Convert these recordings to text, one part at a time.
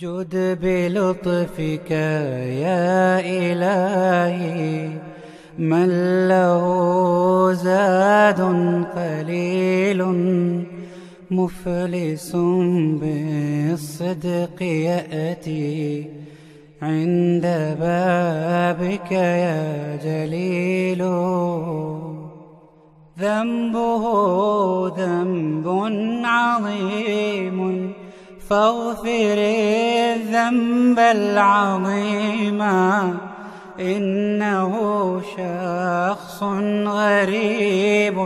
جد بلطفك يا إلهي من له زاد قليل مفلس بالصدق يأتي. عند بابك يا جليل ذنبه ذنب عظيم. فاغفر الذنب العظيم. إنه شخص غريب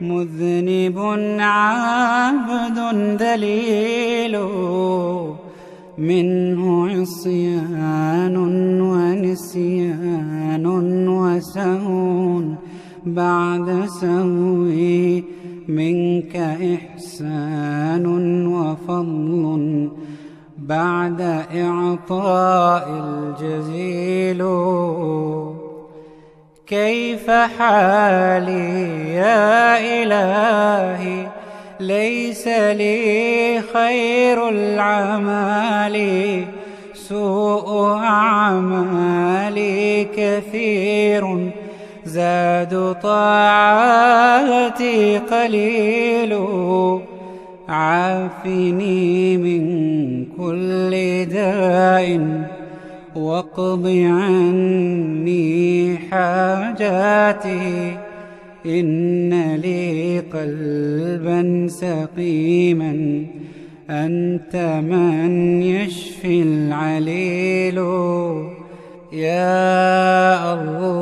مذنب عبد ذليل منه عصيان ونسيان وسهو. بعد سهوي منك إحسان وفضل بعد إعطاء الجزيل. كيف حالي يا إلهي؟ ليس لي خير العمال سوء أعمالي كثير. زاد طاعاتي قليل. عافني من كل داء. واقض عني حاجاتي. إن لي قلبا سقيما. أنت من يشفي العليل. يا الله